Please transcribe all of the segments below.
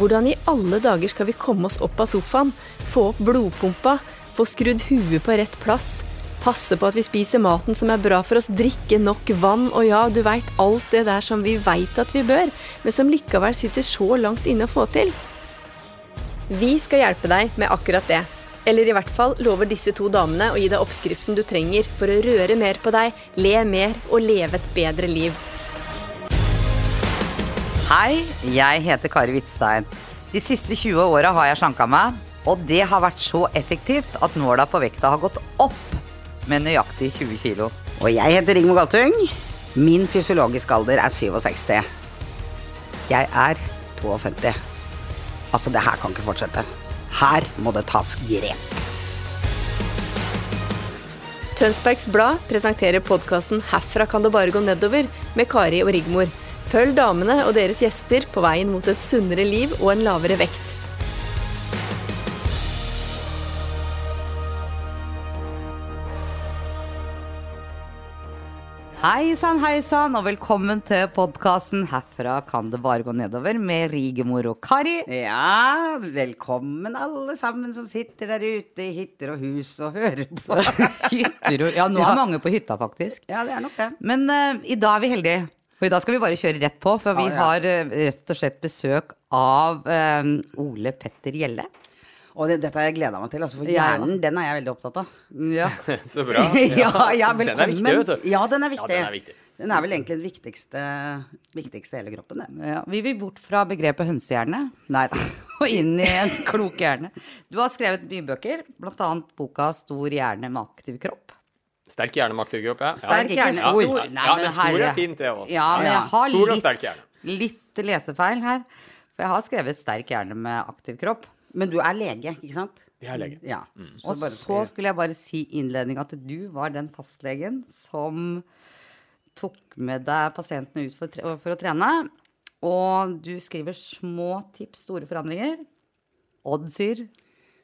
Hvordan i alle dager skal vi komme oss opp av sofaen, få opp blodpumpa, få skrudd huet på rett plass, passe på at vi spiser maten som er bra for oss, drikke nok vann, og ja, du veit alt det der som vi veit at vi bør, men som likevel sitter så langt inne å få til? Vi skal hjelpe deg med akkurat det. Eller i hvert fall lover disse to damene å gi deg oppskriften du trenger for å røre mer på deg, le mer og leve et bedre liv. Hei, jeg heter Kari Hvitstein. De siste 20 åra har jeg slanka meg, og det har vært så effektivt at nåla på vekta har gått opp med nøyaktig 20 kilo. Og jeg heter Rigmor Galtung. Min fysiologiske alder er 67. Jeg er 52. Altså, det her kan ikke fortsette. Her må det tas grep. Tønsbergs Blad presenterer podkasten 'Herfra kan det bare gå nedover' med Kari og Rigmor. Følg damene og deres gjester på veien mot et sunnere liv og en lavere vekt. Hei sann, hei sann, og velkommen til podkasten 'Herfra kan det bare gå nedover' med Rigemor og Kari. Ja, velkommen alle sammen som sitter der ute i hytter og hus og hører på. Hytter og Ja, nå er mange på hytta, faktisk. Ja, det er nok det. Men uh, i dag er vi heldige. Og i dag skal vi bare kjøre rett på, for vi Ja, ja. har eh, rett og slett besøk av um, Ole Petter Gjelle. Og det, dette har jeg gleda meg til, altså, for hjernen den er jeg veldig opptatt av. Ja. Så bra. ja, ja, velkommen. Den er viktig, vet du. Ja, den er viktig. Ja, den er viktig. Den er vel egentlig den viktigste, viktigste hele kroppen, det. Ja, vi vil bort fra begrepet hønsehjerne Nei da. Og inn i en klok hjerne. Du har skrevet mye bøker, bl.a. boka 'Stor hjerne med aktiv kropp'. Sterk hjerne med aktiv kropp, ja. Sterk hjerne. Ja. Stor. Ja, Nei, ja, men men stor er fint, det også. Ja, men jeg har Stor og sterk litt, hjerne. litt lesefeil her. For jeg har skrevet 'sterk hjerne med aktiv kropp'. Men du er lege, ikke sant? Jeg er lege. Ja. Og bare så skulle jeg bare si i innledningen at du var den fastlegen som tok med deg pasientene ut for, for å trene. Og du skriver små tips, store forandringer. Odd sier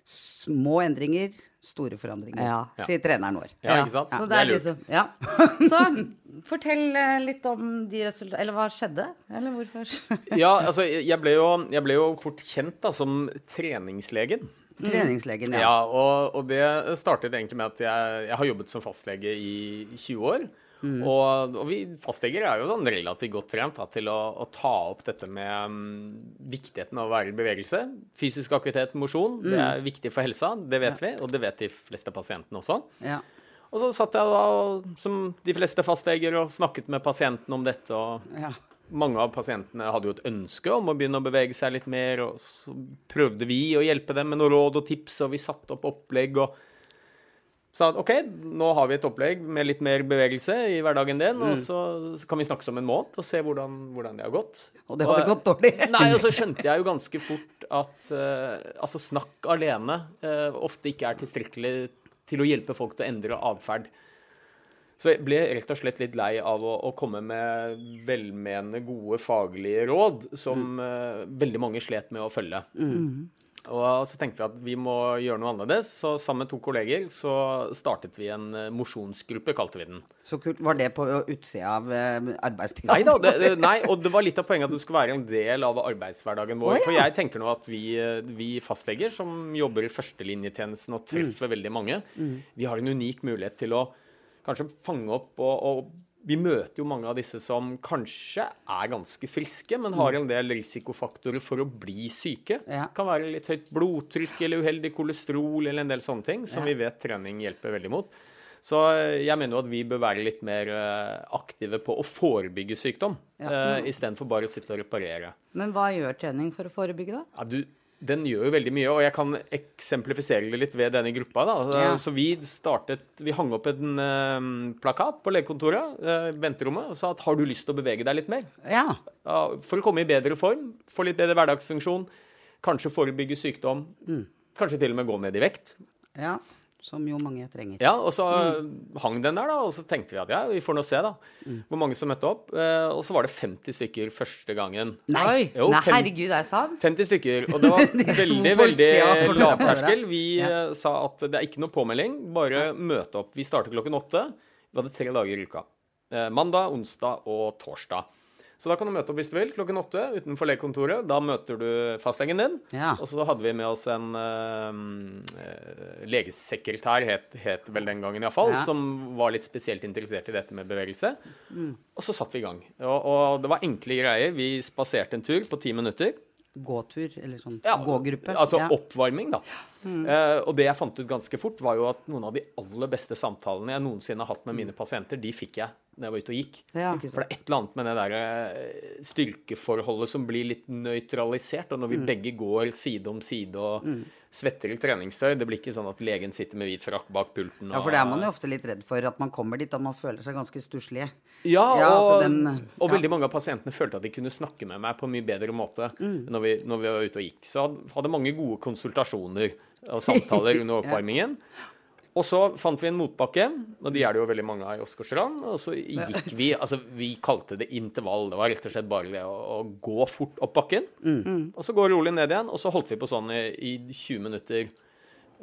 Små endringer, store forandringer, Ja. sier treneren vår. Ja, ikke sant? Så Det det er lurt. liksom Ja. Så fortell eh, litt om de resultatene Eller hva skjedde? Eller hvorfor? Ja, altså, jeg ble jo, jeg ble jo fort kjent da, som treningslegen. Treningslegen, ja. Ja, og, og det startet egentlig med at jeg, jeg har jobbet som fastlege i 20 år. Og, og vi fastleger er jo sånn relativt godt trent da, til å, å ta opp dette med um, viktigheten av å være i bevegelse. Fysisk aktivitet, mosjon, det er viktig for helsa, det vet vi, og det vet de fleste pasientene også. ja. Og så satt jeg da, som de fleste fastleger, og snakket med pasientene om dette. og ja. mange av pasientene hadde jo et ønske om å begynne å bevege seg litt mer, og så prøvde vi å hjelpe dem med noen råd og tips, og vi satte opp opplegg og sa at OK, nå har vi et opplegg med litt mer bevegelse i hverdagen din, og så, så kan vi snakkes om en måned og se hvordan, hvordan det har gått. Og det hadde gått dårlig. Nei, og så skjønte jeg jo ganske fort at uh, altså snakk alene uh, ofte ikke er tilstrekkelig til å hjelpe folk til å endre atferd. Så jeg ble rett og slett litt lei av å, å komme med velmenende, gode faglige råd som eh, veldig mange slet med å følge. Og så tenkte vi at vi må gjøre noe annerledes, så sammen med to kolleger så startet vi en eh, mosjonsgruppe, kalte vi den. Så kult. Var det på utsida av eh, arbeidstida? Nei da, det, nei, og det var litt av poenget at det skulle være en del av arbeidshverdagen vår. Oh, ja. For jeg tenker nå at vi, eh, vi fastleger som jobber i førstelinjetjenesten og treffer veldig mange, vi har en unik mulighet til å kanskje fange opp og, og vi møter jo mange av disse som kanskje er ganske friske, men har en del risikofaktorer for å bli syke. Ja. Kan være litt høyt blodtrykk eller uheldig kolesterol eller en del sånne ting som Ja. vi vet trening hjelper veldig mot. Så eh, jeg mener jo at vi bør være litt mer eh, aktive på å forebygge sykdom, Ja. ja. istedenfor bare å sitte og reparere. Men hva gjør trening for å forebygge, da? Ja, du, den gjør jo veldig mye, og jeg kan eksemplifisere det litt ved denne gruppa. Da. Ja. Så vi startet Vi hang opp en uh, plakat på legekontoret, uh, venterommet, og sa at har du lyst til å bevege deg litt mer? Ja. Uh, for å komme i bedre form, få litt bedre hverdagsfunksjon, kanskje forebygge sykdom, Mm. kanskje til og med gå ned i vekt. ja. Som jo mange trenger. Ja, og så Mm. hang den der, da, og så tenkte vi at ja, vi får nå se, da. Mm. Hvor mange som møtte opp. Eh, og så var det 50 stykker første gangen. Nei, Jo, Nei, fem- herregud, det er sant? 50 stykker. Og det var De veldig, veldig lavterskel. Vi Ja. eh, sa at det er ikke noe påmelding, bare møte opp. Vi starter klokken åtte. Vi hadde tre dager i uka. Eh, mandag, onsdag og torsdag. Så da kan du møte opp hvis du vil, klokken åtte utenfor legekontoret. Da møter du fastlegen din. Ja. Og så hadde vi med oss en uh, legesekretær, het, het vel den gangen iallfall, Ja. som var litt spesielt interessert i dette med bevegelse. Og så satte vi i gang. Og, og det var enkle greier. Vi spaserte en tur på ti minutter. Gåtur, eller sånn Ja, gågruppe. Altså ja. oppvarming, da. Eh, og det jeg fant ut ganske fort, var jo at noen av de aller beste samtalene jeg noensinne har hatt med mine pasienter, de fikk jeg når jeg var ute og gikk. Ja. For det er et eller annet med det der eh, styrkeforholdet som blir litt nøytralisert. Og når vi begge går side om side og svetter i treningstøy, det blir ikke sånn at legen sitter med hvit frakk bak pulten. Ja, for det er man jo ofte litt redd for, at man kommer dit og man føler seg ganske stusslig. Ja, Ja, og, den- og ja. veldig mange av pasientene følte at de kunne snakke med meg på en mye bedre måte når, vi, når vi var ute og gikk. Så hadde mange gode konsultasjoner og samtaler under oppvarmingen. Og så fant vi en motbakke, og de er det jo veldig mange av i Åsgårdstrand. Og så gikk vi Altså, vi kalte det intervall. Det var rett og slett bare det å, å gå fort opp bakken. Og så gå rolig ned igjen, og så holdt vi på sånn i, i 20 minutter.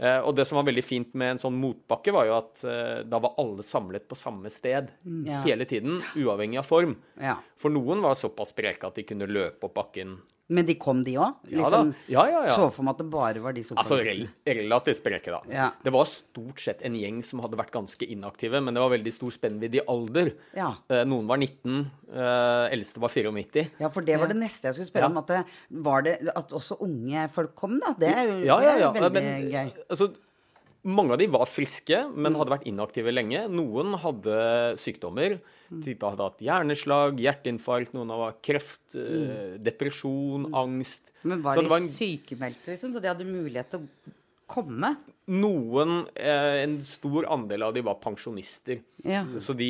Eh, og det som var veldig fint med en sånn motbakke, var jo at eh, da var alle samlet på samme sted mm. hele tiden, uavhengig av form. Ja. For noen var såpass spreke at de kunne løpe opp bakken. Men de kom, de òg? Ja da. Ja, ja, ja. Så for meg at det bare var de Altså rel relativt spreke, da. Ja. Det var stort sett en gjeng som hadde vært ganske inaktive, men det var veldig stor spennvidde i alder. Ja. Eh, noen var 19, eh, eldste var 94. Ja, for det var det neste jeg skulle spørre om. At, det, var det, at også unge folk kom, da. Det er jo Ja, ja, ja. det er veldig men, gøy. altså, mange av de var friske, men hadde vært inaktive lenge. Noen hadde sykdommer. Type hadde hatt hjerneslag, hjerteinfarkt, noen hadde kreft, mm. depresjon, angst. Men var Så de var en- sykemeldte, liksom? Så de hadde mulighet til å komme? Noen, eh, en stor andel av de var pensjonister. Ja. Så de,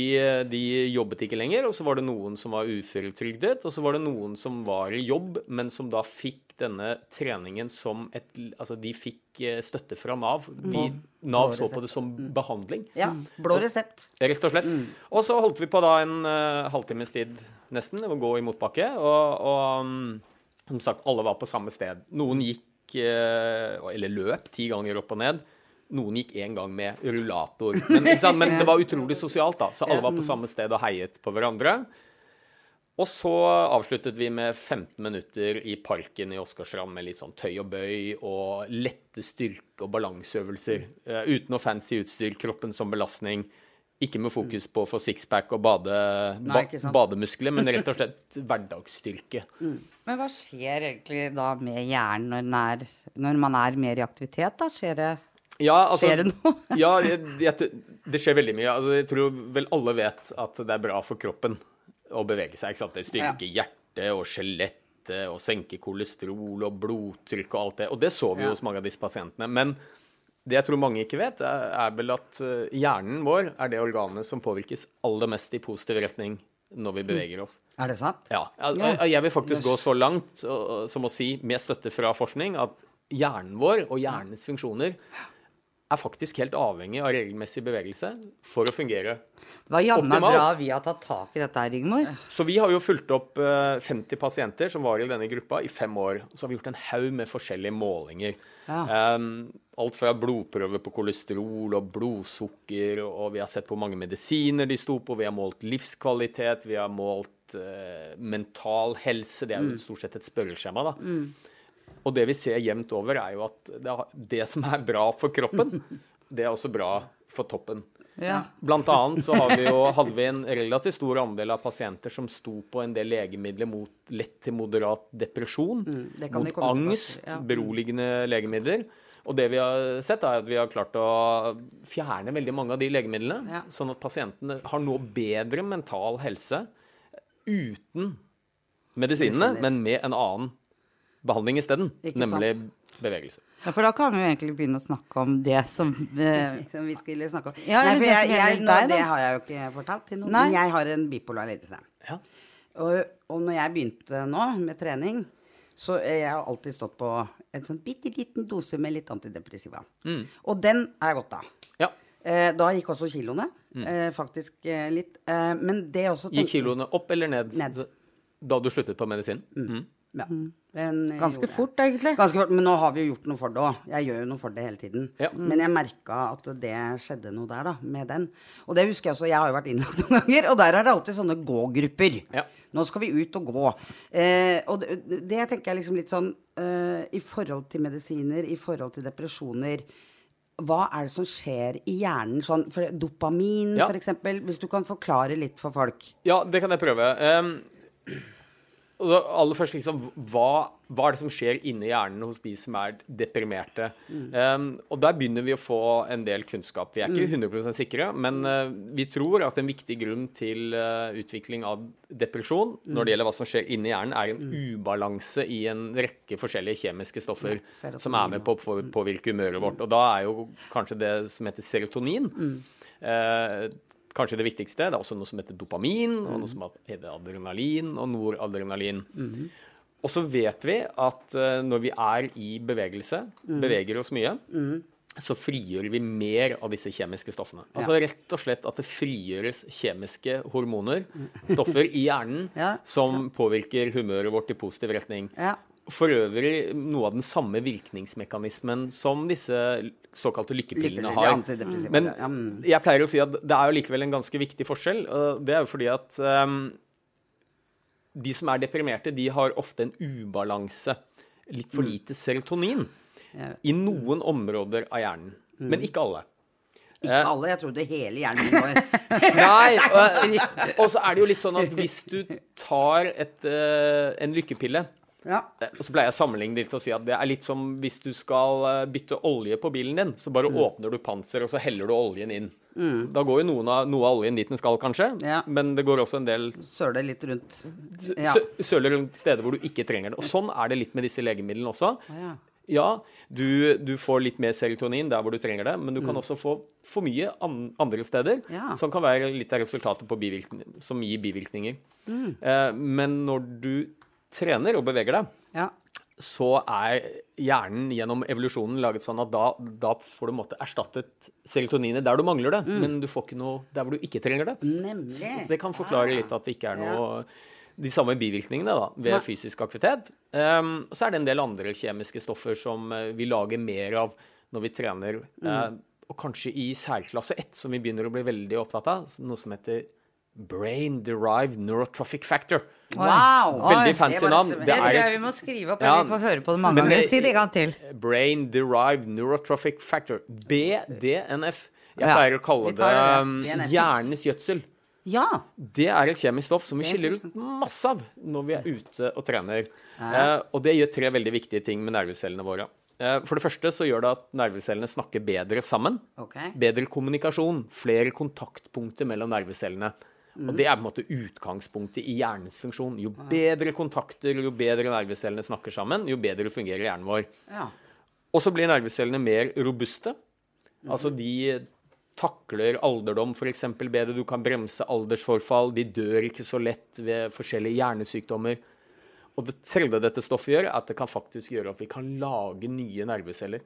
de jobbet ikke lenger. Og så var det noen som var uføretrygdet, og så var det noen som var i jobb, men som da fikk denne treningen som et Altså, de fikk eh, støtte fra Nav. Vi, Nav så på det som behandling. Ja. Blå resept. Rett og slett. Og så holdt vi på da en uh, halvtimes tid nesten, å gå i motbakke. Og, og um, som sagt, alle var på samme sted. Noen gikk, eh, eller løp, ti ganger opp og ned. Noen gikk én gang med rullator. Men? Men det var utrolig sosialt, da. Så alle var på samme sted og heiet på hverandre. Og så avsluttet vi med 15 minutter i parken i Åsgårdstrand med litt sånn tøy og bøy og lette styrke- og balanseøvelser. Eh, uten noe fancy utstyr, kroppen som belastning. Ikke med fokus på å få sixpack og bade, Nei, ba, bademuskler, men rett og slett hverdagsstyrke. Men hva skjer egentlig da med hjernen når, er, når man er mer i aktivitet? da? Skjer det, Ja, altså, skjer det noe? ja, jeg, jeg, det skjer veldig mye. Altså, jeg tror vel alle vet at det er bra for kroppen å bevege seg. ikke sant? Det styrker hjertet og skjelettet og senker kolesterol og blodtrykk og alt det. Og det så vi jo hos mange av disse pasientene. Men det jeg tror mange ikke vet, er, er vel at eh, hjernen vår er det organet som påvirkes aller mest i positiv retning når vi beveger oss. Er det sant? Ja, jeg, jeg vil faktisk gå så langt som å si, med støtte fra forskning, at hjernen vår og hjernens funksjoner er faktisk helt avhengig av regelmessig bevegelse for å fungere. Det var jammen bra vi har tatt tak i dette her, Rigmor. Så vi har jo fulgt opp eh, 50 pasienter som var i denne gruppa i fem år. Så har vi gjort en haug med forskjellige målinger. Um, alt fra blodprøver på kolesterol og blodsukker, og vi har sett på mange medisiner de sto på, vi har målt livskvalitet, vi har målt eh, mental helse. Det er jo stort sett et spørreskjema, da. Og det vi ser jevnt over, er jo at det, det som er bra for kroppen, det er også bra for toppen. Ja. Blant annet så har vi jo, hadde vi en relativt stor andel av pasienter som sto på en del legemidler mot lett til moderat depresjon, Mm, mot angst, ja. beroligende legemidler. Og det vi har sett, er at vi har klart å fjerne veldig mange av de legemidlene, Ja. sånn at pasientene har nå bedre mental helse uten medisinene, men med en annen behandling isteden, nemlig sant? bevegelse. Ja, for da kan vi jo egentlig begynne å snakke om det som eh, Som vi skulle snakke om. Ja, Nei, for det jeg, som jeg, nå, det har jeg jo ikke fortalt til noen. Nei. Men jeg har en bipolar lidelse. Ja. Og, og når jeg begynte nå med trening, så eh, jeg har alltid stått på en sånn bitte liten dose med litt antidepressiva. Mm. Og den er godt av. ja. Eh, da gikk også kiloene. Eh, faktisk eh, litt. Eh, men det også Gikk kiloene opp eller ned, Ned. da du sluttet på medisin? Mm. Ja. Men, Ganske fort, egentlig. Ganske fort, Men nå har vi jo gjort noe for det òg. Jeg gjør jo noe for det hele tiden. Ja. Men jeg merka at det skjedde noe der, da, med den. Og det husker jeg også, jeg har jo vært innlagt noen ganger, og der er det alltid sånne gågrupper. Ja. Nå skal vi ut og gå. Eh, og det, det tenker jeg liksom litt sånn eh, I forhold til medisiner, i forhold til depresjoner hva er det som skjer i hjernen? Sånn, for dopamin, Ja. for eksempel. Hvis du kan forklare litt for folk. Ja, det kan jeg prøve. Um, og aller først, liksom, hva, hva er det som skjer inni hjernen hos de som er deprimerte? Um, og der begynner vi å få en del kunnskap. Vi er ikke 100% sikre, men uh, vi tror at en viktig grunn til uh, utvikling av depresjon når det gjelder hva som skjer inni hjernen, er en ubalanse i en rekke forskjellige kjemiske stoffer ja, som er med på å påvirke humøret vårt. Og da er jo kanskje det som heter serotonin eh, kanskje det viktigste. Det er også noe som heter dopamin, og noe som heter adrenalin og noradrenalin. Og så vet vi at eh, når vi er i bevegelse, beveger oss mye, så frigjør vi mer av disse kjemiske stoffene. Altså rett og slett at det frigjøres kjemiske hormoner, stoffer i hjernen, Ja, som påvirker humøret vårt i positiv retning. Ja. For øvrig noe av den samme virkningsmekanismen som disse såkalte lykkepillene har. Men mm. jeg pleier å si at det er jo likevel en ganske viktig forskjell. Det er jo fordi at um, de som er deprimerte, de har ofte en ubalanse. Litt for lite serotonin i noen områder av hjernen. Men ikke alle. Ikke Eh. alle. Jeg trodde hele hjernen min var Nei, og, og så er det jo litt sånn at hvis du tar et, eh, en lykkepille Ja. Eh, Og så pleier jeg å sammenligne litt og si at det er litt som hvis du skal eh, bytte olje på bilen din. Så bare åpner du panser, og så heller du oljen inn. Da går jo av, noe av oljen dit den skal, kanskje. Ja. Men det går også en del Søler litt rundt. Ja. søler rundt steder hvor du ikke trenger det. Og sånn er det litt med disse legemidlene også. ja. Ja, du, du får litt mer serotonin der hvor du trenger det, men du kan også få for mye an andre steder, Ja. som kan være litt av resultatet på bivirkninger, som gir bivirkninger. Eh, men når du trener og beveger deg, ja. så er hjernen gjennom evolusjonen laget sånn at da, da får du måtte erstattet serotoninet der du mangler det, men du får ikke noe der hvor du ikke trenger det. Nemlig. Så det kan forklare litt at det ikke er noe de samme bivirkningene da, ved fysisk aktivitet. Um, og så er det en del andre kjemiske stoffer som eh, vi lager mer av når vi trener. Eh, og kanskje i særklasse 1, som vi begynner å bli veldig opptatt av, noe som heter Brain Derived Neurotrophic Factor. Wow! Veldig fancy navn. Det Det tror jeg vi må skrive opp. Ja, vi får høre på det mange ganger. Si det en gang til. Brain Derived Neurotrophic Factor. BDNF. Jeg Ja, pleier å kalle det det. um, hjernens gjødsel. Ja. Det er et kjemisk stoff som vi er skiller ut masse av når vi er ute og trener. Eh, og det gjør tre veldig viktige ting med nervecellene våre. Eh, for det første så gjør det at nervecellene snakker bedre sammen. Okay. Bedre kommunikasjon. Flere kontaktpunkter mellom nervecellene. Og det er på en måte utgangspunktet i hjernens funksjon. Jo bedre kontakter, jo bedre nervecellene snakker sammen, jo bedre fungerer hjernen vår. Ja. Og så blir nervecellene mer robuste. Altså de takler alderdom f.eks. bedre. Du kan bremse aldersforfall. De dør ikke så lett ved forskjellige hjernesykdommer. Og det tredje dette stoffet gjør, er at det kan faktisk gjøre at vi kan lage nye nerveceller.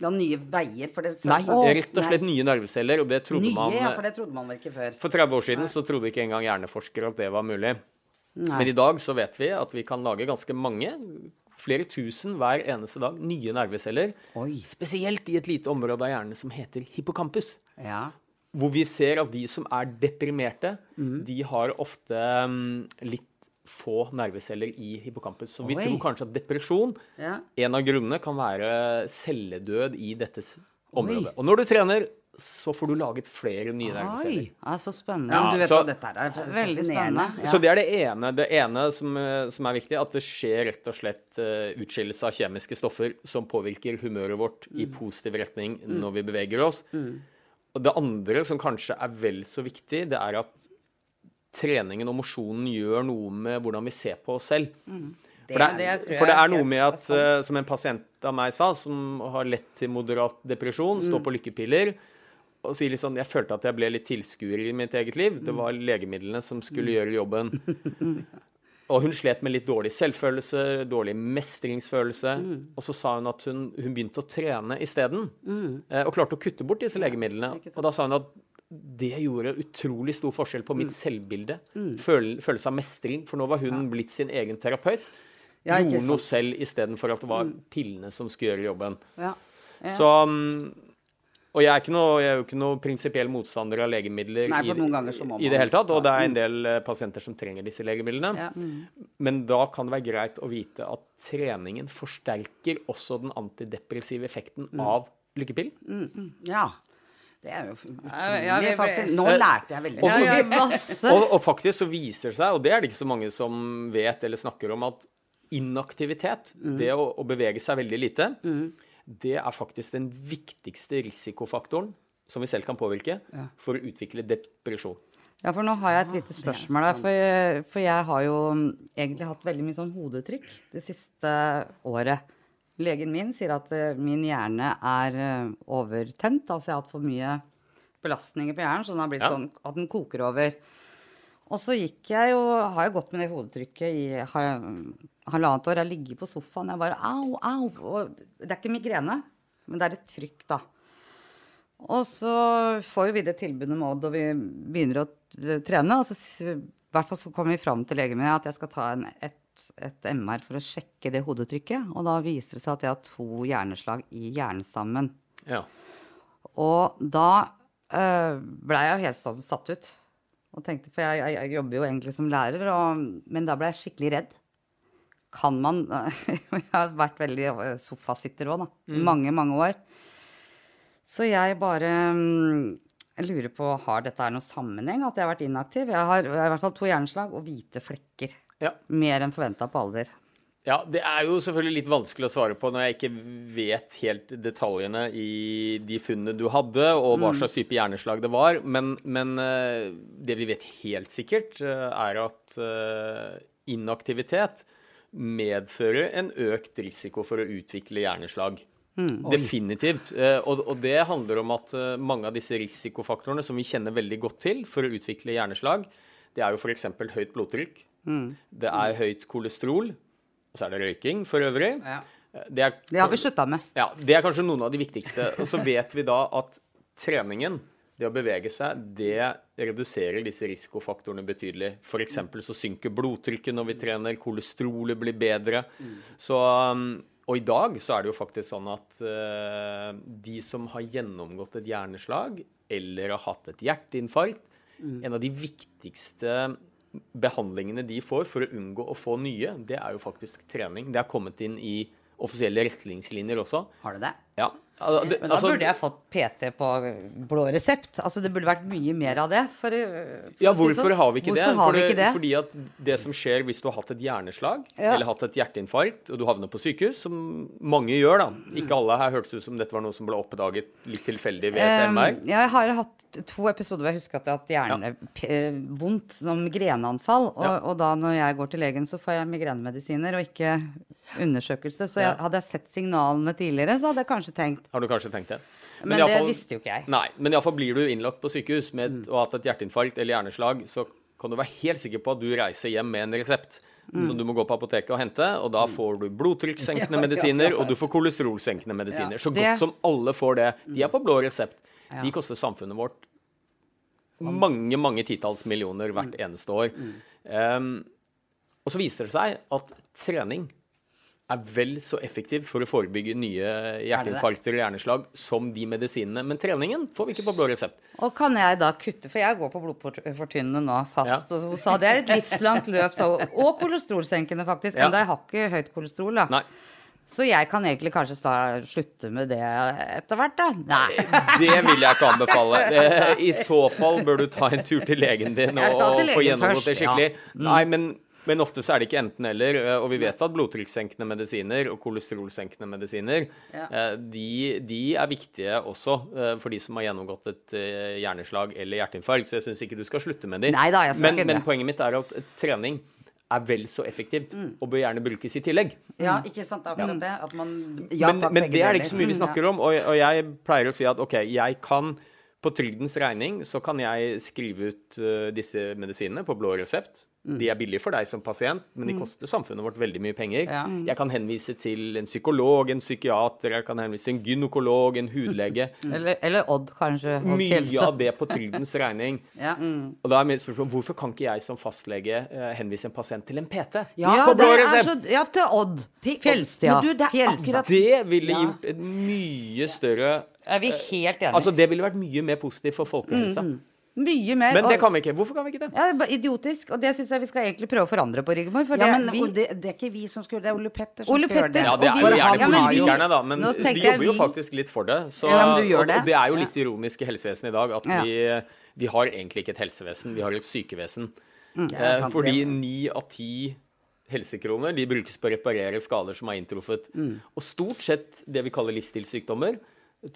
Ja, nye veier, for det Nei, så, rett og slett nei. nye nerveceller, og det trodde Nye, man ja, for det trodde man vel ikke før. For 30 år siden så trodde ikke engang hjerneforskere at det var mulig. Men i dag så vet vi at vi kan lage ganske mange, flere tusen hver eneste dag, nye nerveceller. Oi. Spesielt i et lite område av hjernen som heter hippocampus. Ja. Hvor vi ser at de som er deprimerte, Mm. de har ofte um, litt få nerveceller i hippocampus. Så vi Oi. tror kanskje at depresjon, Ja. en av grunnene, kan være celledød i dette området. området. Og når du trener, så får du laget flere nye nerveceller. Oi. Ja, så spennende. Ja, du vet så- hva dette er Veldig spennende. Ja. Så det er det ene. Det ene som, eh, som er viktig, at det skjer rett og slett uh, utskillelse av kjemiske stoffer som påvirker humøret vårt i Mm. positiv retning når vi beveger oss. Og det andre som kanskje er vel så viktig, det er at treningen og mosjonen gjør noe med hvordan vi ser på oss selv. For det, Mm. det for det er noe med at, eh, som en pasient av meg sa, som har lett til moderat depresjon, står på lykkepiller, og sier litt sånn Jeg følte at jeg ble litt tilskuer i mitt eget liv. Det var legemidlene som skulle gjøre jobben. Og hun slet med litt dårlig selvfølelse, dårlig mestringsfølelse. Og så sa hun at hun, hun begynte å trene isteden, mm. og klarte å kutte bort disse legemidlene. Og da sa hun at det gjorde utrolig stor forskjell på mitt selvbilde. Føl, følelse av mestring. For nå var hun blitt sin egen terapeut. Ja, gjorde noe selv istedenfor at det var pillene som skulle gjøre jobben. Ja. Så mm, Og jeg er, ikke noe, jeg er jo ikke noe prinsipiell motstander av legemidler Nei, i, i det hele tatt. Og det er en del eh, pasienter som trenger disse legemidlene. Ja. Men da kan det være greit å vite at treningen forsterker også den antidepressive effekten Mm. av lykkepill. ja. Det er jo utrolig ja, fascinerende. Nå lærte jeg veldig Ja, mye. ja. Og, og faktisk så viser det seg, og det er det ikke så mange som vet eller snakker om, at inaktivitet, Mm. det å, å bevege seg veldig lite, det er faktisk den viktigste risikofaktoren som vi selv kan påvirke for å utvikle depresjon. Ja, for nå har jeg et lite spørsmål der. For, jeg- for jeg har jo mm, egentlig hatt veldig mye sånn hodetrykk det siste året. Legen min sier at eh, min hjerne er eh, overtent. Altså jeg har hatt for mye belastninger på hjernen, så den har blitt Ja. sånn at den koker over. Og så gikk jeg jo, har jeg gått med det hodetrykket i ha- halvannet år. Jeg ligger på sofaen, jeg bare au, au. Og det er ikke migrene, men det er et trykk, da. Og så får jo vi det tilbudet med Odd, og vi begynner å trene. Og så i hvert fall så kommer vi fram til legen min at jeg skal ta en, et, et MR for å sjekke det hodetrykket. Og da viser det seg at jeg har to hjerneslag i hjernestammen. Ja. Og da øh, blei jeg helt sånn satt ut. Og tenkte, For jeg, jeg, jeg jobber jo egentlig som lærer, og, men da ble jeg skikkelig redd. Kan man Jeg har vært veldig eh, sofasitter òg, da. Mm. mange, mange år. Så jeg bare jeg lurer på har dette her noe sammenheng, at jeg har vært inaktiv. Jeg har, jeg har i hvert fall to hjerneslag og hvite flekker. Ja. Mer enn forventa på alder. Ja, Det er jo selvfølgelig litt vanskelig å svare på når jeg ikke vet helt detaljene i de funnene du hadde, og hva slags type hjerneslag det var. Men, men eh, det vi vet helt sikkert, eh, er at eh, inaktivitet medfører en økt risiko for å utvikle hjerneslag. Definitivt. Eh, Og, og det handler om at mange av disse risikofaktorene som vi kjenner veldig godt til for å utvikle hjerneslag, det er jo f.eks. høyt blodtrykk. Det er høyt kolesterol. Og så er det røyking for øvrig. Ja. Det er, Det har vi slutta med. ja, det er kanskje noen av de viktigste. Og så vet vi da at treningen, det å bevege seg, det reduserer disse risikofaktorene betydelig. F.eks. så synker blodtrykket når vi trener, kolesterolet blir bedre. Så, um, og i dag så er det jo faktisk sånn at uh, de som har gjennomgått et hjerneslag eller har hatt et hjerteinfarkt, en av de viktigste behandlingene de får for å unngå å få nye, det er jo faktisk trening. Det er kommet inn i offisielle retningslinjer også. Har det det? Ja. al- det- Men da altså- burde jeg fått PT på blå resept. Altså Det burde vært mye mer av det. For, for Ja, hvorfor sånn. har vi ikke det? Har vi ikke det? Fordi at det som skjer hvis du har hatt et hjerneslag Ja. eller hatt et hjerteinfarkt, og du havner på sykehus, som mange gjør, da Ikke alle her hørtes ut som dette var noe som ble oppdaget litt tilfeldig ved et Um, MR. jeg har hatt to episoder hvor jeg husker at jeg har hatt hjernevondt, som greneanfall. Og, Ja. og da når jeg går til legen, så får jeg migrenemedisiner og ikke undersøkelse. Så jeg, Ja. hadde jeg sett signalene tidligere, så hadde jeg kanskje tenkt Har du kanskje tenkt det? Men, men det fall- visste jo ikke jeg. Nei, men iallfall blir du innlagt på sykehus med Mm. et, og hatt et hjerteinfarkt eller hjerneslag, så kan du være helt sikker på at du reiser hjem med en resept Mm. som du må gå på apoteket og hente, og da får du blodtrykkssenkende medisiner, og du får kolesterolsenkende medisiner. Så godt som alle får det. De er på blå resept. De koster samfunnet vårt mange, mange titalls millioner hvert eneste år. Um, og så viser det seg at trening er vel så effektiv for å forebygge nye hjerteinfarkter og hjerneslag som de medisinene. Men treningen får vi ikke på blå resept. Og kan jeg da kutte, for jeg går på blodfortynnende nå fast, og hun sa det er et livslangt løp, sa hun. Og kolesterolsenkende, faktisk. Ja. Enda jeg har ikke høyt kolesterol, da. Nei. Så jeg kan egentlig kanskje slutte med det etter hvert, da? Nei. Det vil jeg ikke anbefale. I så fall bør du ta en tur til legen din og, til få gjennomgått det skikkelig. ja. skikkelig. Nei, men, men ofte så er det ikke enten-eller. Og vi vet at blodtrykkssenkende medisiner og kolesterolsenkende medisiner Ja. eh, de, de er viktige også eh, for de som har gjennomgått et eh, hjerneslag eller hjerteinfarkt. Så jeg syns ikke du skal slutte med de. Nei da, jeg skal men, ikke men poenget mitt er at trening er vel så effektivt og bør gjerne brukes i tillegg. Ja, ikke sant? Akkurat det. At man Ja, men, men det er det ikke så mye vi Mm, snakker om. Og, og jeg pleier å si at OK, jeg kan på trygdens regning så kan jeg skrive ut uh, disse medisinene på blå resept. De er billige for deg som pasient, men de koster samfunnet vårt veldig mye penger. Ja. Jeg kan henvise til en psykolog, en psykiater, jeg kan henvise til en gynekolog, en hudlege. Eller, eller Odd, kanskje. Odd Mye helse. av det på trygdens regning. Ja. Og da er mitt spørsmål hvorfor kan ikke jeg som fastlege eh, henvise en pasient til en PT? Ja, På blå resept. så, ja, til Odd. Til Odd. Du, det akkurat- Det ville gjort et mye større Er vi helt enige? Altså, det ville vært mye mer positivt for folkehelsa. Mye mer. Men det kan vi ikke. Hvorfor kan vi ikke det? Ja, det er bare idiotisk. Og det syns jeg vi skal egentlig prøve å forandre på, Rigmor. For Ja, det, men vi, det, det er ikke vi som skal gjøre det, er Ole Petter som Ole skal gjøre det. Ja, det er jo gjerne Ja, men vi- politikerne, da, men de jobber jo faktisk litt for det. Så, Ja, men du gjør og, det. og det er jo litt ironisk i helsevesenet i dag at Ja. vi, vi har egentlig ikke et helsevesen, vi har et sykevesen. Er Eh, sant, fordi ni av ti helsekroner de brukes på å reparere skader som er inntruffet. Mm. Og stort sett det vi kaller livsstilssykdommer,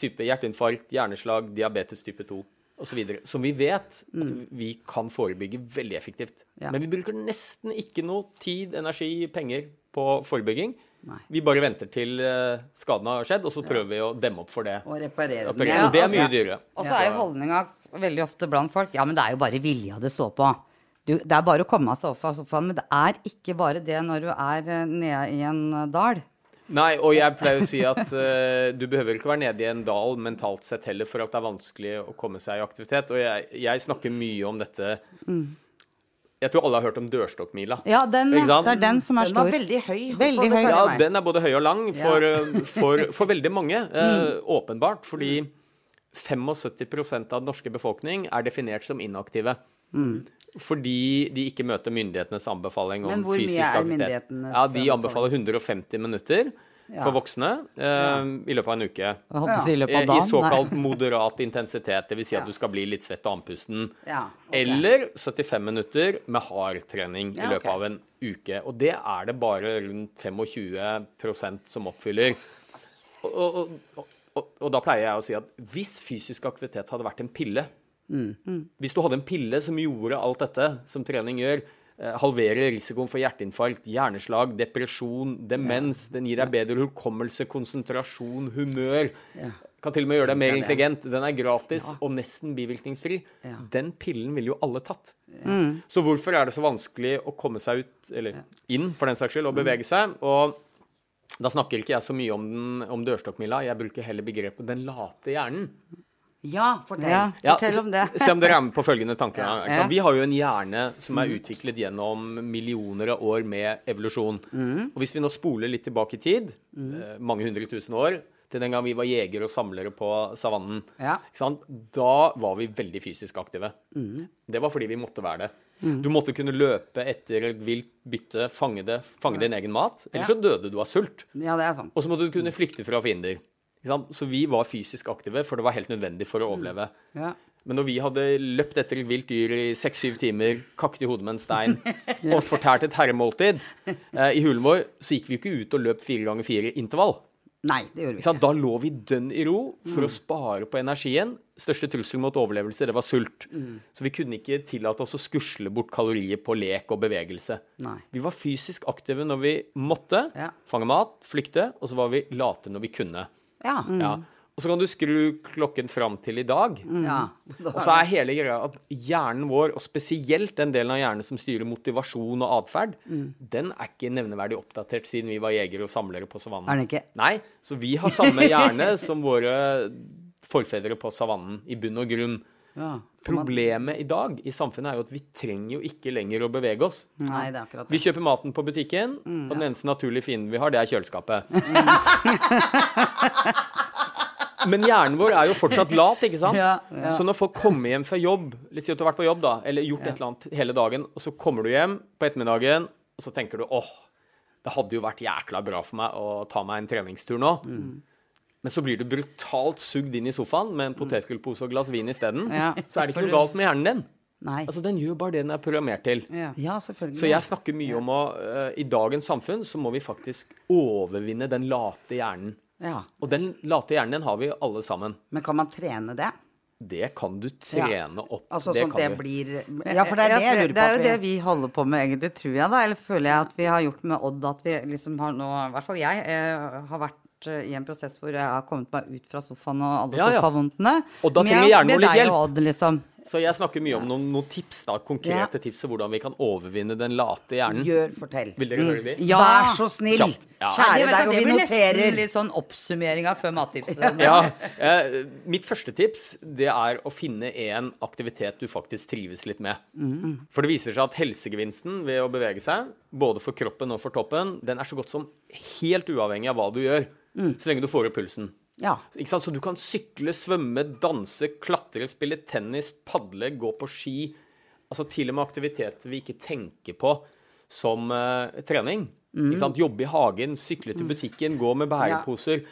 type hjerteinfarkt, hjerneslag, diabetes type 2 osv., som vi vet at vi kan forebygge veldig effektivt. Mm. Ja. Men vi bruker nesten ikke noe tid, energi, penger på forebygging. Nei. Vi bare venter til eh, skaden har skjedd, og så prøver vi å demme opp for det. Og reparere Og den. Ja, det er altså- mye dyrere. Og så er jo holdninga veldig ofte blant folk Ja, men det er jo bare vilja det står på. Du, det er bare å komme av sofaen, men det er ikke bare det når du er eh, nede i en eh, dal. Nei, og jeg pleier å si at uh, du behøver ikke være nede i en dal mentalt sett heller for at det er vanskelig å komme seg i aktivitet. Og jeg, jeg snakker mye om dette Jeg tror alle har hørt om dørstokkmila. Ja, den, Ikke sant? det er den som er stor. Den var veldig høy. Veldig høy. Ja, den er både høy og lang for, eh, for, for veldig mange. uh, åpenbart. Fordi 75% av den norske befolkning er definert som inaktive. Fordi de ikke møter myndighetenes anbefaling om Men hvor mye fysisk er aktivitet. myndighetenes Ja, De anbefaler 150 minutter for voksne ja. i løpet av en uke. Jeg å si i løpet Eh, av I såkalt Nei. moderat intensitet, dvs. Si at Ja. du skal bli litt svett og andpusten. Ja, ok. Eller 75 minutter med hard trening i løpet av en uke. Og det er det bare rundt 25 som oppfyller. Og, og, og, og, og da pleier jeg å si at hvis fysisk aktivitet hadde vært en pille Hvis du hadde en pille som gjorde alt dette som trening gjør, eh, halverer risikoen for hjerteinfarkt, hjerneslag, depresjon, demens, den gir deg bedre hukommelse, konsentrasjon, humør. Kan til og med gjøre deg mer intelligent. Den er gratis og nesten bivirkningsfri. Den pillen ville jo alle tatt. Så hvorfor er det så vanskelig å komme seg ut, eller inn for den saks skyld, og bevege seg? Og da snakker ikke jeg så mye om, den, om dørstokkmila, jeg bruker heller begrepet 'den late hjernen'. Ja, fortell. Ja, fortell om det. Se om dere er med på følgende tanke. Ja. Ja. Vi har jo en hjerne som er utviklet gjennom millioner av år med evolusjon. Mm. Og hvis vi nå spoler litt tilbake i tid, mm. mange hundre tusen år, til den gang vi var jegere og samlere på savannen, Ja. ikke sant? da var vi veldig fysisk aktive. Mm. Det var fordi vi måtte være det. Du måtte kunne løpe etter et vilt bytte, fange det, fange din egen mat. Ellers Ja. så døde du av sult. Ja, det er sant. Og så måtte du kunne flykte fra fiender. Så vi var fysisk aktive, for det var helt nødvendig for å overleve. Ja. Men når vi hadde løpt etter et vilt dyr i seks-syv timer, kakket i hodet med en stein og fortært et herremåltid eh, i hulen vår, så gikk vi jo ikke ut og løp fire ganger fire intervall. Nei, det gjorde vi Ikke. Da lå vi dønn i ro for å spare på energien. Største trussel mot overlevelse, det var sult. Så vi kunne ikke tillate oss å skusle bort kalorier på lek og bevegelse. Nei. Vi var fysisk aktive når vi måtte Ja. fange mat, flykte, og så var vi late når vi kunne. Ja. Ja. Og så kan du skru klokken fram til i dag. ja. Og så er hele greia at hjernen vår, og spesielt den delen av hjernen som styrer motivasjon og atferd, den er ikke nevneverdig oppdatert siden vi var jegere og samlere på savannen. Er den ikke? Nei, så vi har samme hjerne som våre forfedre på savannen, i bunn og grunn. Ja. Problemet i dag i samfunnet er jo at vi trenger jo ikke lenger å bevege oss. Nei, det er akkurat Vi kjøper maten på butikken, og den eneste naturlige fienden vi har, det er kjøleskapet. Men hjernen vår er jo fortsatt lat, ikke sant? Ja, ja. Så når folk kommer hjem fra jobb, litt si at du har vært på jobb, da, eller gjort et eller annet hele dagen, og så kommer du hjem på ettermiddagen, og så tenker du åh, det hadde jo vært jækla bra for meg å ta meg en treningstur nå. Men så blir du brutalt sugd inn i sofaen med en potetgullpose og glass vin isteden. Ja. Så er det ikke noe galt med hjernen din. Nei. Altså, Den gjør bare det den er programmert til. Ja. Ja, selvfølgelig. Så jeg snakker mye om å uh, I dagens samfunn så må vi faktisk overvinne den late hjernen. Ja. Og den late hjernen din har vi alle sammen. Men kan man trene det? Det kan du trene opp. Altså det sånn kan det du. blir Ja, for det er det jeg lurer på. Det er jo det vi holder på med, egentlig, tror jeg, da. Eller føler jeg at vi har gjort med Odd, at vi liksom har nå I hvert fall jeg eh, har vært eh, i en prosess hvor jeg har kommet meg ut fra sofaen og alle Ja, sofavondtene. Og da trenger jeg- hjernen vår litt hjelp. Liksom. Så jeg snakker mye om noen, noen tips, da, konkrete Ja. tips til hvordan vi kan overvinne den late hjernen. Gjør, fortell. Vil dere høre de? Ja. Vær så snill. Kjapt. Ja. Kjære det, deg, og det vi blir nesten noterer. litt sånn oppsummering av før mattipset. Ja, eh, Mitt første tips det er å finne en aktivitet du faktisk trives litt med. For det viser seg at helsegevinsten ved å bevege seg, både for kroppen og for toppen, den er så godt som helt uavhengig av hva du gjør, så lenge du får opp pulsen. Ja. Så, du kan sykle, svømme, danse, klatre, spille tennis, padle, gå på ski. Altså til og med aktiviteter vi ikke tenker på som uh, trening. Sant? Jobbe i hagen, sykle til butikken, gå med bæreposer.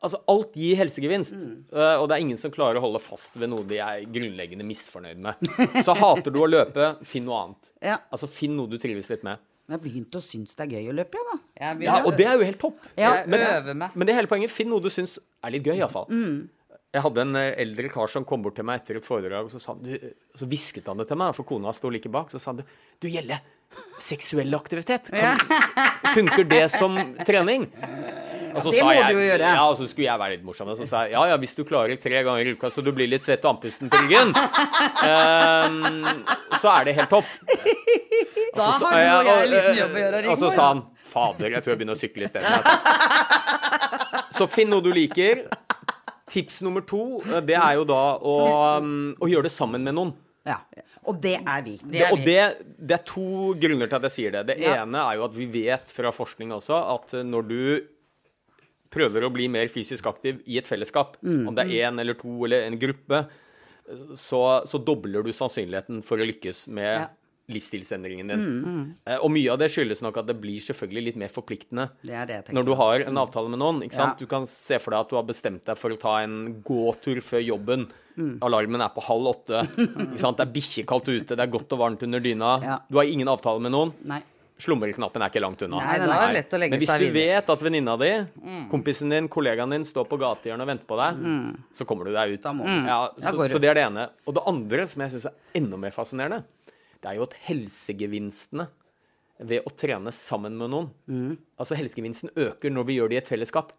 Altså, alt gir helsegevinst. Eh, og det er ingen som klarer å holde fast ved noe de er grunnleggende misfornøyd med. Så hater du å løpe, finn noe annet. Ja. Altså, Finn noe du trives litt med. Jeg har begynt å synes det er gøy å løpe, igjen, da. Jeg Ja, Og det er jo helt topp. Ja, men, men det hele poenget. Finn noe du syns er litt gøy, iallfall. Jeg hadde en eh, eldre kar som kom bort til meg etter et foredrag, og så, sa du, så hvisket han det til meg, for kona sto like bak. Så sa han du, Gjelle, seksuell aktivitet, kan, funker det som trening? Og så Det sa må jeg, du jo gjøre. Ja, og så skulle jeg være litt morsom. Og så sa jeg ja, ja, hvis du klarer tre ganger i uka så du blir litt svett og andpusten på ryggen, um, så er det helt topp. Da har du og jeg en liten eh, jobb å gjøre, Og så sa han Fader, jeg tror jeg begynner å sykle isteden. Altså. Så finn noe du liker. Tips nummer to, eh, det er jo da å, um, å gjøre det sammen med noen. Ja. Og det er vi. Det er og det, det er to grunner til at jeg sier det. Det Ja. ene er jo at vi vet fra forskning også at når du prøver å bli mer fysisk aktiv i et fellesskap, Mm. om det er én eller to eller en gruppe, så, så dobler du sannsynligheten for å lykkes med Ja. livsstilsendringen din. Mm, Eh, Og mye av det skyldes nok at det blir selvfølgelig litt mer forpliktende Det er det jeg når du har en avtale med noen. ikke? Ja. Du kan se for deg at du har bestemt deg for å ta en gåtur før jobben. Mm. Alarmen er på halv åtte. ikke sant? Det er bikkjekaldt ute, det er godt og varmt under dyna. Ja. Du har ingen avtale med noen. Nei. Slumreknappen er ikke langt unna. Nei, det er lett å legge Men hvis du vet at venninna di, kompisen din, kollegaen din står på gatehjørnet og venter på deg, så kommer du deg ut. Da må du. Ja, så, så det er det ene. Og det andre, som jeg syns er enda mer fascinerende, det er jo at helsegevinstene ved å trene sammen med noen Altså helsegevinsten øker når vi gjør det i et fellesskap.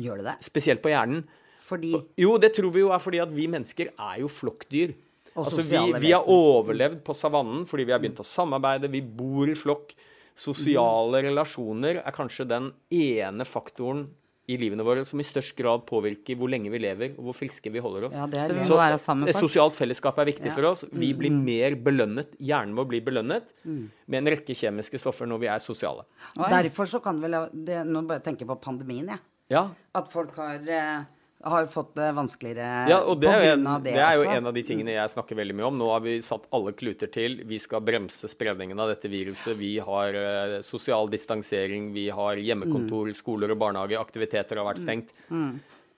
Gjør det det? Spesielt på hjernen. Fordi Jo, det tror vi jo er fordi at vi mennesker er jo flokkdyr. Og Altså, vi, vi har overlevd på savannen fordi vi har begynt å samarbeide, vi bor i flokk. Sosiale relasjoner er kanskje den ene faktoren i livene våre som i størst grad påvirker hvor lenge vi lever, og hvor friske vi holder oss. Ja, det er Så Et sosialt fellesskap er viktig Ja. for oss. Vi blir mer belønnet. Hjernen vår blir belønnet Mm. med en rekke kjemiske stoffer når vi er sosiale. Derfor så kan vel det, Nå bare tenker jeg på pandemien, jeg. Ja, At folk har, eh, har fått det vanskeligere Ja, og det er, en, det, det er jo en av de tingene jeg snakker veldig mye om. Nå har vi satt alle kluter til. Vi skal bremse spredningen av dette viruset. Vi har uh, sosial distansering, vi har hjemmekontor, Mm. skoler og barnehage. Aktiviteter har vært stengt.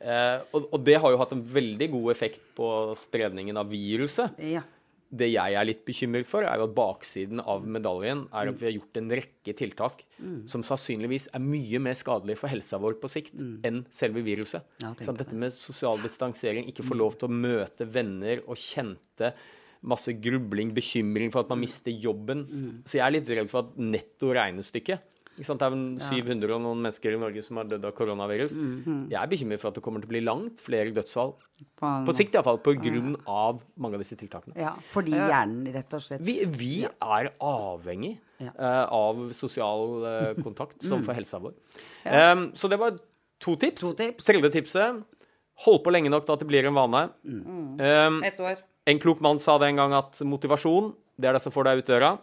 Eh, og, og det har jo hatt en veldig god effekt på spredningen av viruset. Ja. Det jeg er litt bekymret for, er jo at baksiden av medaljen er at vi har gjort en rekke tiltak Mm. som sannsynligvis er mye mer skadelige for helsa vår på sikt enn selve viruset. Mm. Ja, Så dette med sosial distansering, ikke få lov til å møte venner og kjente masse grubling, bekymring for at man mister jobben. Mm. Så jeg er litt redd for at netto regnestykket? Det er vel 700 og noen mennesker i Norge som har dødd av koronavirus. Mm. Jeg er bekymret for at det kommer til å bli langt flere dødsfall. På- På sikt iallfall, på grunn av mange av disse tiltakene. ja. Fordi hjernen rett og slett Vi, vi er avhengig Ja. eh, av sosial uh, kontakt som for helsa vår. Um, så det var to tips. To tips. Tredje tipset hold på lenge nok til at det blir en vane. Em, Ett år. en klok mann sa det en gang at motivasjon det er det som får deg ut døra.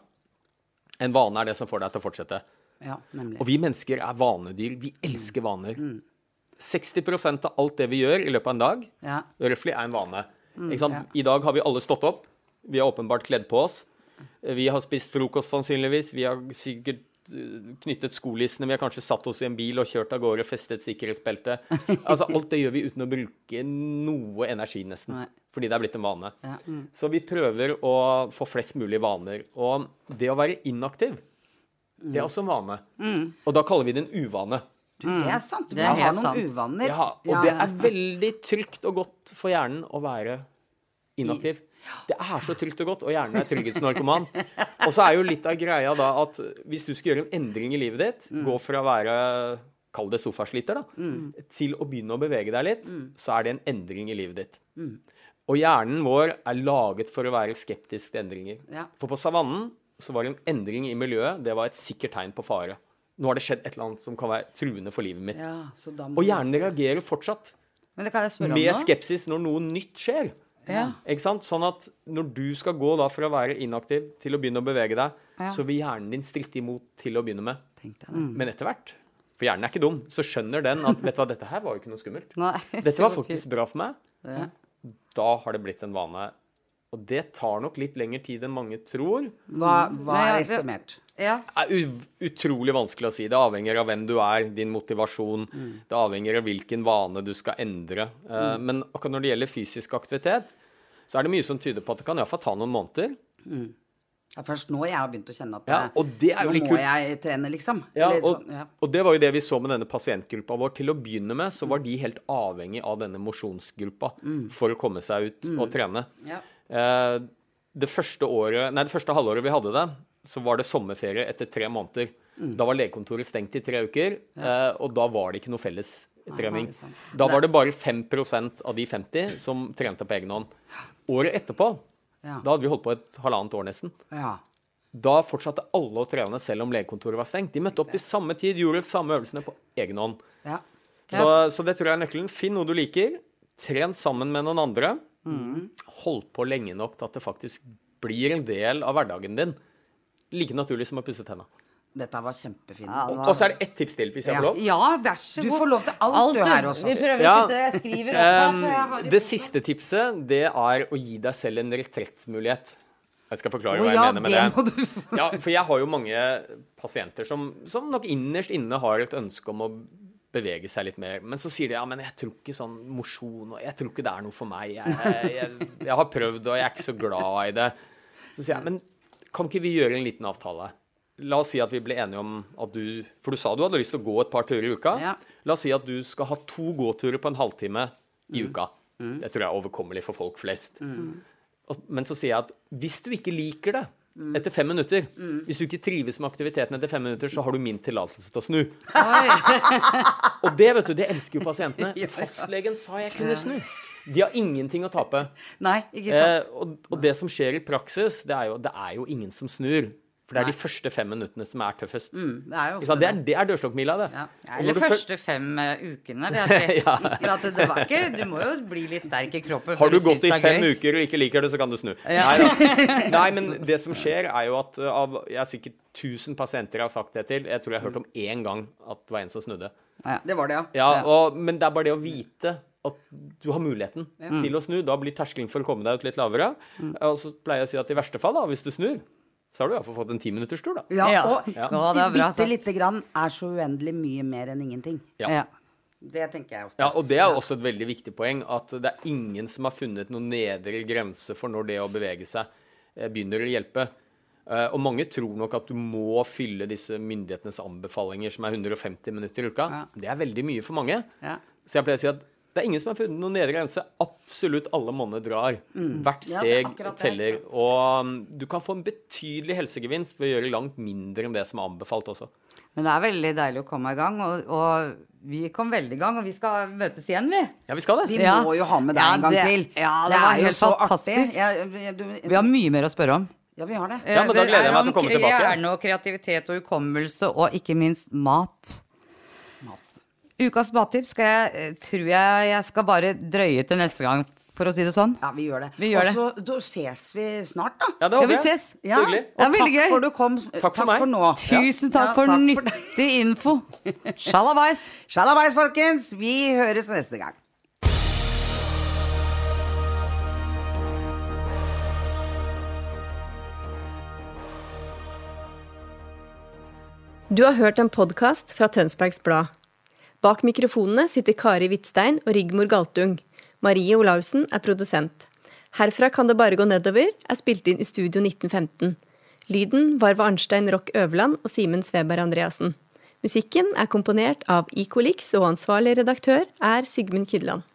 En vane er det som får deg til å fortsette. Ja. Og vi mennesker er vanedyr. Vi elsker vaner. 60% av alt det vi gjør i løpet av en dag, Ja. røftlig, er en vane. Sant? ja. I dag har vi alle stått opp. Vi har åpenbart kledd på oss. Vi har spist frokost sannsynligvis. Vi har sikkert eh, knyttet skolissene. Vi har kanskje satt oss i en bil og kjørt av gårde, festet sikkerhetsbelte. Altså, alt det gjør vi uten å bruke noe energi, nesten. Nei. Fordi det er blitt en vane. Ja. Så vi prøver å få flest mulig vaner. Og det å være inaktiv, det er også en vane. Og da kaller vi det en uvane. Du, det er sant. Det er Man har noen sant. uvaner. Ja, og det er veldig trygt og godt for hjernen å være inaktiv. Det er så trygt og godt, og hjernen er trygghetsnarkoman. Og så er jo litt av greia da at hvis du skal gjøre en endring i livet ditt, gå fra å være Kall det sofasliter, da, til å begynne å bevege deg litt, så er det en endring i livet ditt. Og hjernen vår er laget for å være skeptisk til endringer. Ja. For på savannen så var en endring i miljøet det var et sikkert tegn på fare. Nå har det skjedd et eller annet som kan være truende for livet mitt. Ja, Og hjernen reagerer fortsatt det med skepsis når noe nytt skjer. Ja. Ikke sant? Sånn at når du skal gå da fra å være inaktiv til å begynne å bevege deg, Ja. så vil hjernen din stritte imot til å begynne med. Det. Men etter hvert, for hjernen er ikke dum, så skjønner den at vet du hva, dette her var jo ikke noe skummelt. Nei, Dette var faktisk bra for meg. Ja. Da har det blitt en vane. Og det tar nok litt lengre tid enn mange tror. Hva, hva er estimert? Ja. Det er utrolig vanskelig å si. Det avhenger av hvem du er, din motivasjon. Det avhenger av hvilken vane du skal endre. Mm. Men akkurat når det gjelder fysisk aktivitet, så er det mye som tyder på at det kan iallfall ta noen måneder. Det er først nå jeg har begynt å kjenne at Ja, og det er jo nå litt må kult. jeg trene, liksom. Ja, Eller og, sånn, ja. og det var jo det vi så med denne pasientgruppa vår. Til å begynne med så var de helt avhengig av denne mosjonsgruppa for å komme seg ut og trene. Ja. Eh, det første året, nei, det første halvåret vi hadde det, så var det sommerferie etter tre måneder. Da var legekontoret stengt i tre uker, ja. og da var det ikke noe felles trening. Da var det bare 5% av de 50 som trente på egen hånd. Året etterpå, Ja. da hadde vi holdt på et halvannet år nesten. ja. Da fortsatte alle å trene selv om legekontoret var stengt. De møtte opp til samme tid, gjorde samme øvelsene på egen hånd. ja. Så, så det tror jeg er nøkkelen. Finn noe du liker. Tren sammen med noen andre. Hold på lenge nok til at det faktisk blir en del av hverdagen din. Like naturlig som å pusse tenna. Dette var kjempefint. Ja, var- Og så er det ett tips til, hvis jeg får lov. ja, vær så Du får lov til alt, du her hos Vi oss. prøver Ja. sitte Jeg skriver opp Um, det siste tipset, det er å gi deg selv en retrettmulighet. Jeg skal forklare oh, hva jeg ja, mener med det det. du Ja, for jeg har jo mange pasienter som, som nok innerst inne har et ønske om å bevege seg litt mer. Men så sier de ja, men jeg tror ikke sånn mosjon og Jeg tror ikke det er noe for meg. Jeg, jeg, jeg har prøvd, og jeg er ikke så glad i det. Så sier jeg, men kan ikke vi gjøre en liten avtale? La oss si at vi ble enige om at du For du sa du hadde lyst til å gå et par turer i uka. Ja. La oss si at du skal ha to gåturer på en halvtime i uka. Det tror jeg er overkommelig for folk flest. Mm. men så sier jeg at hvis du ikke liker det etter fem minutter, hvis du ikke trives med aktiviteten etter fem minutter, så har du min tillatelse til å snu. Og det vet du, det elsker jo pasientene. Fastlegen sa jeg kunne snu. De har ingenting å tape. Nei, ikke sant. Eh, og, og det som skjer i praksis, det er jo, det er jo ingen som snur. For det er de første fem minuttene som er tøffest. Mm, det er jo? Det er, det er dørstokkmila, det. Ja. Eller de første fem eh, ukene, vil jeg si. ja. det var ikke Du må jo bli litt sterk i kroppen. Har du, du gått i fem gøy. uker og ikke liker det, så kan du snu. Nei. Nei, men det som skjer, er jo at uh, av Jeg har sikkert 1000 pasienter jeg har sagt det til. Jeg tror jeg har hørt om én gang at det var en som snudde. Det var det, ja. Ja, og, Men det er bare det å vite at du har muligheten til å snu. Da blir terskelen for å komme deg ut litt lavere. Og så pleier jeg å si at i verste fall, da, hvis du snur, så har du iallfall fått en timinutterstur, da. Ja, Ja. og Ja. Å, det bitte sagt. lite grann er så uendelig mye mer enn ingenting. Ja. Ja. Det tenker jeg ofte. Ja, og det er også et veldig viktig poeng, at det er ingen som har funnet noen nedre grense for når det å bevege seg eh, begynner å hjelpe. Eh, Og mange tror nok at du må fylle disse myndighetenes anbefalinger, som er 150 minutter i uka. Ja. Det er veldig mye for mange. Ja. Så jeg pleier å si at det er ingen som har funnet noen nedre grense. Absolutt alle monner drar. Hvert Ja, det er steg det, teller. Og um, du kan få en betydelig helsegevinst ved å gjøre langt mindre enn det som er anbefalt også. Men det er veldig deilig å komme i gang, og, og vi kom veldig i gang, og vi skal møtes igjen, vi. Ja, vi skal det. Vi Ja. må jo ha med deg Ja, en gang det- til. ja, det var er jo helt så fantastisk. jeg- du- Vi har mye mer å spørre om. Ja, vi har det. Ja, men da gleder jeg er meg til å komme tilbake. Hjerne og kreativitet og hukommelse, og ikke minst mat. Ukas mattips skal jeg, eh, tror jeg jeg skal bare drøye til neste gang, for å si det sånn. Ja, vi gjør det. Vi gjør Og så da ses vi snart, da. Ja, det Ja, håper vi jeg. ses. Så hyggelig. Ja, Og takk gøy. for du kom. Takk for meg. nå. Tusen takk Ja, for takk for nyttig info. Sjalabais. Sjalabais, folkens. Vi høres neste gang. Du har hørt en podkast fra Tønsbergs Blad. Bak mikrofonene sitter Kari Hvitstein og Rigmor Galtung. Marie Olaussen er produsent. Herfra kan det bare gå nedover er spilt inn i Studio 1915. Lyden var ved Arnstein Rock Øverland og Simen Sveberg Andreassen. Musikken er komponert av Icolix, og ansvarlig redaktør er Sigmund Kydland.